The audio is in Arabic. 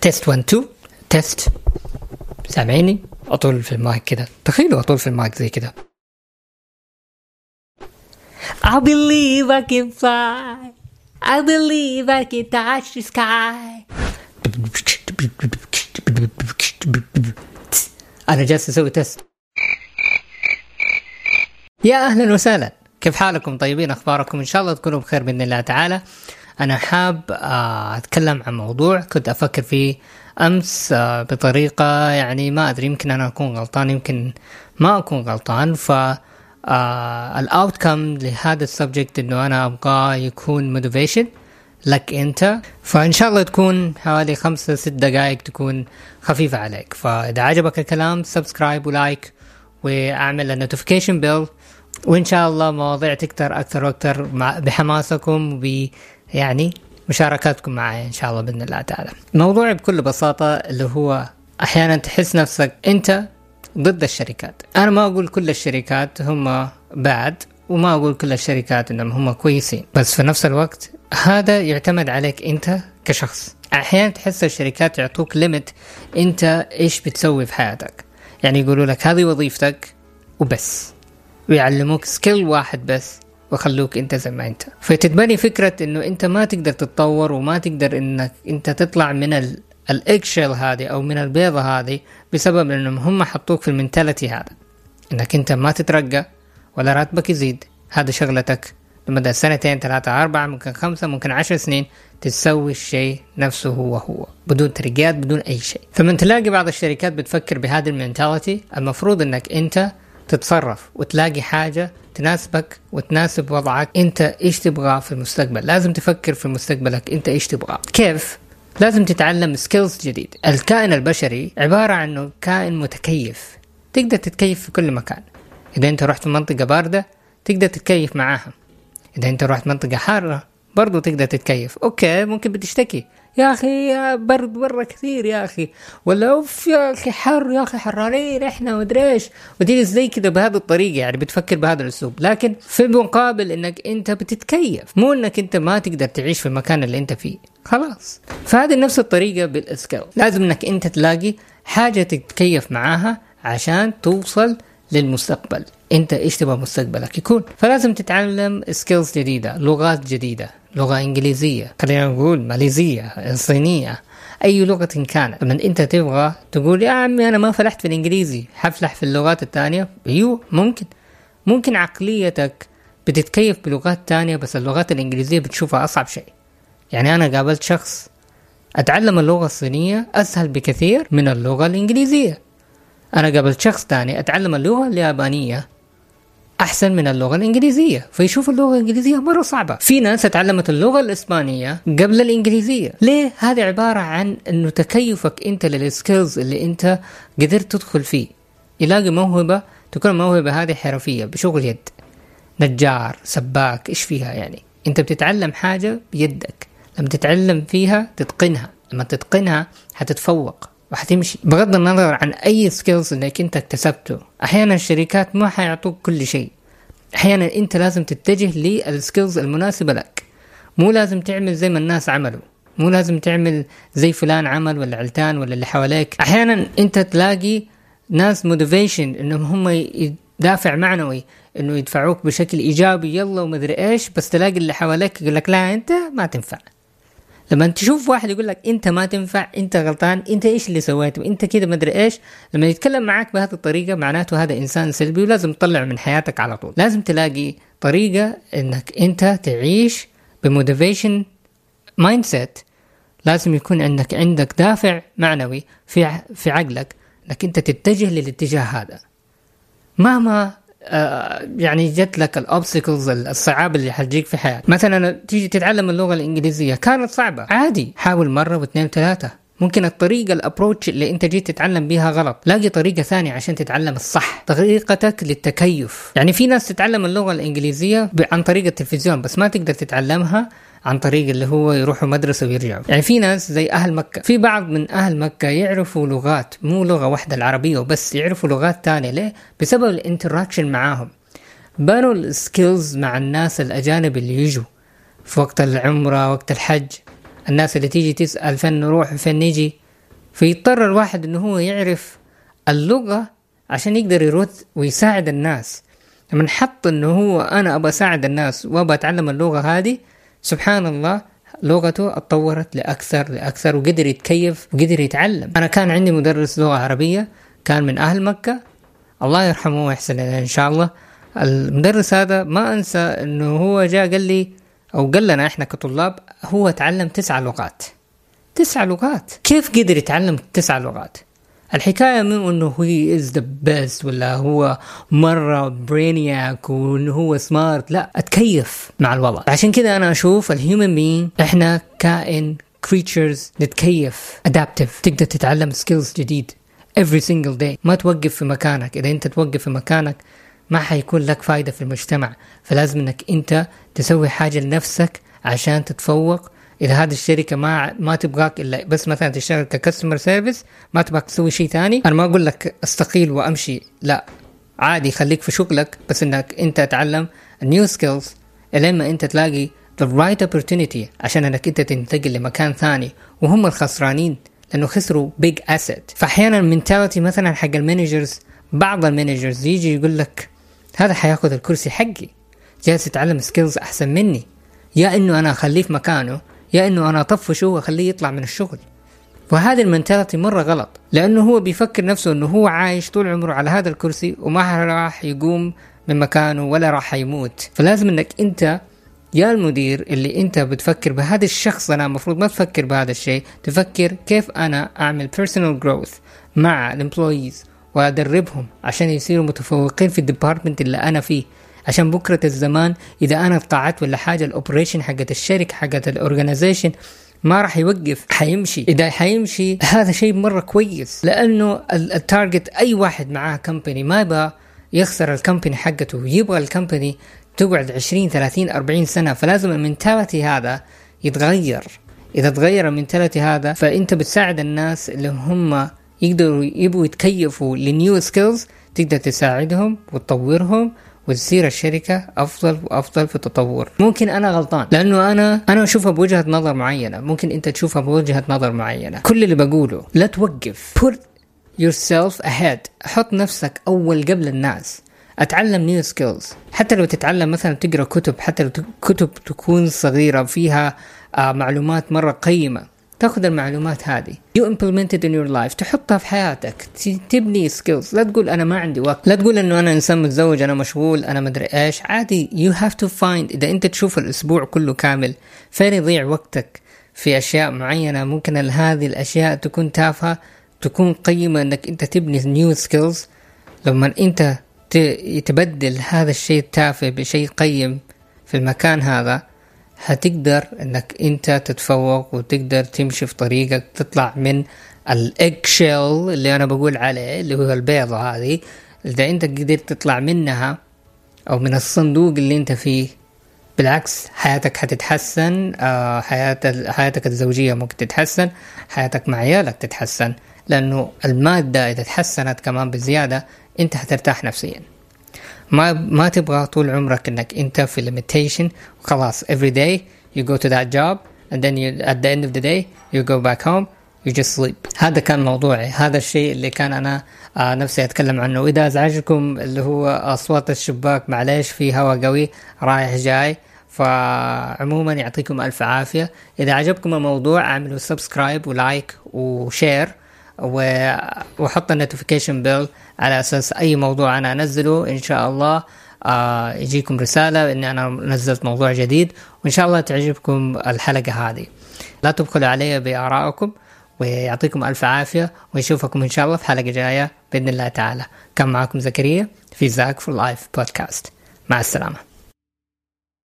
test 1 2 test سامعيني؟ أطول في المايك كده. تخيلوا أطول في المايك زي كده. I believe I can fly. I believe I can touch the sky. أنا جالس أسوي test يا أهلا وسهلا. كيف حالكم طيبين؟ أخباركم؟ إن شاء الله تكونوا بخير بإذن الله تعالى. أنا حاب آه، أتكلم عن موضوع كنت أفكر فيه أمس آه، بطريقة يعني ما أدري يمكن أنا أكون غلطان يمكن ما أكون غلطان. ف ال outcome لهذا ال subject إنه أنا ابغاه يكون motivation لك أنت. فإن شاء الله تكون حوالي خمسة ست دقائق تكون خفيفة عليك. فإذا عجبك الكلام subscribe و like وأعمل ال notification bell وإن شاء الله مواضيع تكتر أكثر وأكثر بحماسكم وب يعني مشاركاتكم معي إن شاء الله بإذن الله تعالى. موضوعي بكل بساطة اللي هو أحيانا تحس نفسك أنت ضد الشركات. أنا ما أقول كل الشركات هم باد وما أقول كل الشركات إنهم هم كويسين، بس في نفس الوقت هذا يعتمد عليك أنت كشخص. أحيانا تحس الشركات يعطوك ليمت أنت إيش بتسوي في حياتك. يعني يقولوا لك هذه وظيفتك وبس. ويعلموك skill واحد بس وخلوك انت زي ما انت. فتتبني فكرة إنه انت ما تقدر تتطور وما تقدر إنك انت تطلع من ال ال eggshell هذه أو من البيضة هذه بسبب إنهم هم حطوك في ال mentality هذا. إنك انت ما تترقى ولا راتبك يزيد. هذا شغلتك. لمدة سنتين ثلاثة أربعة ممكن خمسة ممكن عشر سنين تسوي الشيء نفسه هو هو بدون ترقيات بدون أي شيء. فمن تلاقي بعض الشركات بتفكر بهذه ال mentality المفروض إنك أنت تتصرف وتلاقي حاجة تناسبك وتناسب وضعك. انت إيش تبغى في المستقبل؟ لازم تفكر في مستقبلك. انت إيش تبغى؟ كيف؟ لازم تتعلم skills جديد. الكائن البشري عبارة عن كائن متكيف. تقدر تتكيف في كل مكان. إذا أنت رحت منطقة باردة تقدر تتكيف معاها إذا أنت رحت منطقة حارة برضو تقدر تتكيف. okay ممكن بتشتكي. يا أخي برد برا كثير يا أخي. ولا أوف يا أخي حر يا أخي حرانين إحنا مدري إيش. وتجلس زي كذا بهذه الطريقة يعني بتفكر بهذا الأسلوب. لكن في المقابل إنك أنت بتتكيف. مو إنك أنت ما تقدر تعيش في المكان اللي أنت فيه. خلاص. فهذه نفس الطريقة بالاسكيل لازم إنك أنت تلاقي حاجة تتكيف معاها عشان توصل للمستقبل. أنت إيش تبغى مستقبلك؟ يكون. فلازم تتعلم سكيلز جديدة لغات جديدة. لغة إنجليزية خلينا نقول ماليزية صينية أي لغة كانت. لما أنت تبغى تقول يا عمي أنا ما فلحت في الإنجليزي حفلح في اللغات الثانية؟ أيوه ممكن. ممكن عقليتك بتتكيف بلغات تانية بس اللغات الإنجليزية بتشوفها أصعب شيء. يعني أنا قابلت شخص أتعلم اللغة الصينية أسهل بكثير من اللغة الإنجليزية. أنا قابلت شخص تاني أتعلم اللغة اليابانية. أحسن من اللغة الإنجليزية فيشوف اللغة الإنجليزية مرة صعبة. في ناس اتعلمت اللغة الإسبانية قبل الإنجليزية. ليه؟ هذه عبارة عن إنه تكيفك أنت للسكيلز اللي أنت قدرت تدخل فيه. يلاقي موهبة تكون الموهبه هذه حرفية بشغل يد. نجار سباك إيش فيها يعني؟ أنت بتتعلم حاجة بيدك. لما تتعلم فيها تتقنها. لما تتقنها حتتفوق. وحتمشي بغض النظر عن أي skills إنك أنت اكتسبته. أحيانا الشركات ما حيعطوك كل شيء. أحيانا أنت لازم تتجه لل skills المناسبة لك. مو لازم تعمل زي ما الناس عملوا. مو لازم تعمل زي فلان عمل ولا علتان ولا اللي حواليك. أحيانا أنت تلاقي ناس موتيفيشن إنهم هم يدافع معنوي إنه يدفعوك بشكل إيجابي يلا ومدري إيش بس تلاقي اللي حواليك يقول لك لا أنت ما تنفع. لما تشوف واحد يقول لك انت ما تنفع انت غلطان انت إيش اللي سويته انت كده ما ادري إيش. لما يتكلم معك بهذه الطريقة معناته هذا إنسان سلبي ولازم تطلعه من حياتك على طول. لازم تلاقي طريقة إنك أنت تعيش ب motivation mindset لازم يكون عندك عندك دافع معنوي في في عقلك إنك أنت تتجه للاتجاه هذا. مهما يعني جت لك ال obstacles الصعاب اللي حتجيك في حياتك. مثلا تيجي تتعلم اللغة الإنجليزية كانت صعبة. عادي حاول مرة واثنين وثلاثة. ممكن الطريقة ال approach اللي أنت جيت تتعلم بيها غلط، لاقي طريقة ثانية عشان تتعلم الصح، طريقتك للتكيف، يعني في ناس تتعلم اللغة الإنجليزية عن طريق التلفزيون بس ما تقدر تتعلمها عن طريق اللي هو يروحوا مدرسة ويرجعوا. يعني في ناس زي أهل مكة في بعض من أهل مكة يعرفوا لغات مو لغة واحدة العربية وبس يعرفوا لغات تانية. ليه؟ بسبب ال interaction معاهم. بنوا ال skills مع الناس الأجانب اللي يجوا في وقت العمرة وقت الحج. الناس اللي تيجي تسأل فين نروح وفين نيجي. فيضطر الواحد إنه هو يعرف اللغة عشان يقدر يرد ويساعد الناس. لما حط إنه هو أنا أبغى أساعد الناس وابغى أتعلم اللغة هذه سبحان الله لغته اتطورت لأكثر لأكثر وقدر يتكيف وقدر يتعلم. أنا كان عندي مدرس لغة عربية كان من أهل مكة. الله يرحمه ويحسن إليه إن شاء الله. المدرس هذا ما أنسى إنه هو جاء قال لي أو قال لنا إحنا كطلاب هو تعلم تسع لغات. تسع لغات. كيف قدر يتعلم تسع لغات؟ الحكاية مو إنه هو is the best ولا هو مرة brainiac وإنه هو smart لا أتكيف مع الوضع. عشان كذا أنا أشوف ال human being إحنا كائن creatures نتكيف adaptive. تقدر تتعلم skills جديد every single day. ما توقف في مكانك. إذا أنت توقف في مكانك ما حيكون لك فايدة في المجتمع. فلازم إنك أنت تسوي حاجة لنفسك عشان تتفوق إذا هذه الشركة ما ما تبغاك إلا بس مثلا تشتغل ك customer service ما تبغاك تسوي شيء ثاني. أنا ما أقول لك استقيل وأمشي لا. عادي خليك في شغلك بس إنك أنت تتعلم new skills إلين ما أنت تلاقي the right opportunity عشان إنك أنت تنتقل لمكان ثاني وهم الخسرانين لأنه خسروا big asset فاحيانا ال mentality مثلا حق ال managers بعض ال managers يجي يقول لك هذا حيأخذ الكرسي حقي جالس يتعلم skills أحسن مني. يا إنه أنا أخليه في مكانه يا إنه أنا اطفشه واخليه يطلع من الشغل. وهذه ال mentality مرة غلط لأنه هو بيفكر نفسه أنه هو عايش طول عمره على هذا الكرسي وما راح يقوم من مكانه ولا راح يموت. فلازم أنك أنت يا المدير اللي أنت بتفكر بهذا الشخص أنا المفروض ما تفكر بهذا الشيء تفكر كيف أنا أعمل personal growth مع ال employees وأدربهم عشان يصيروا متفوقين في ال department اللي أنا فيه. عشان بكرة الزمان إذا أنا طلعت ولا حاجة ال operation حقت الشركة حقت ال organization ما راح يوقف حيمشي. إذا حيمشي هذا شيء مرة كويس لأنه ال target أي واحد معاه company ما يبغى يخسر ال company حقته يبغى ال company تقعد 20 30 40 سنة فلازم ال mentality هذا يتغير. إذا تغير ال mentality هذا فأنت بتساعد الناس اللي هم يقدروا يبغوا يتكيفوا ل new skills تقدر تساعدهم وتطورهم وتصير الشركة أفضل وأفضل في التطور. ممكن أنا غلطان. لأنه أنا أنا أشوفها بوجهة نظر معينة. ممكن أنت تشوفها بوجهة نظر معينة. كل اللي بقوله لا توقف. Put yourself ahead. حط نفسك أول قبل الناس. أتعلم new skills حتى لو تتعلم مثلا تقرأ كتب حتى لو كتب تكون صغيرة فيها آه معلومات مرة قيمة. تاخذ المعلومات هذه. You it in your life. تحطها في حياتك. تبني skills لا تقول أنا ما عندي وقت. لا تقول إنه أنا إنسان متزوج أنا مشغول أنا مدري إيش. عادي. You have to find إذا أنت تشوف الأسبوع كله كامل فين يضيع وقتك؟ في أشياء معينة ممكن هذه الأشياء تكون تافهة تكون قيمة إنك أنت تبني new skills لما أنت تبدل هذا الشيء التافه بشيء قيم في المكان هذا هتقدر إنك أنت تتفوق وتقدر تمشي في طريقك تطلع من الايج شيل اللي أنا بقول عليه اللي هو البيضة هذه إذا أنت قدرت تطلع منها أو من الصندوق اللي أنت فيه بالعكس حياتك حتتحسن آه حياتك حياتك الزوجية ممكن تتحسن حياتك مع عيالك تتحسن لأنه المادة إذا تحسنت كمان بزيادة أنت حترتاح نفسيا. ما ما تبغى طول عمرك إنك أنت في limitation. وخلاص every day you go to that job and then you at the end of the day you go back home you just sleep. هذا كان موضوعي. هذا الشيء اللي كان أنا آه نفسي أتكلم عنه. وإذا أزعجكم اللي هو أصوات الشباك معليش في هواء قوي رايح جاي. فعموما يعطيكم ألف عافية. إذا عجبكم الموضوع اعملوا subscribe و like و share وحط ال notification bell على أساس أي موضوع أنا أنزله إن شاء الله آه يجيكم رسالة إني أنا نزلت موضوع جديد وإن شاء الله تعجبكم الحلقة هذه. لا تبخلوا علي بآرائكم ويعطيكم ألف عافية ويشوفكم إن شاء الله في حلقة جاية بإذن الله تعالى. كان معكم زكريا في Zack for Life Podcast مع السلامة.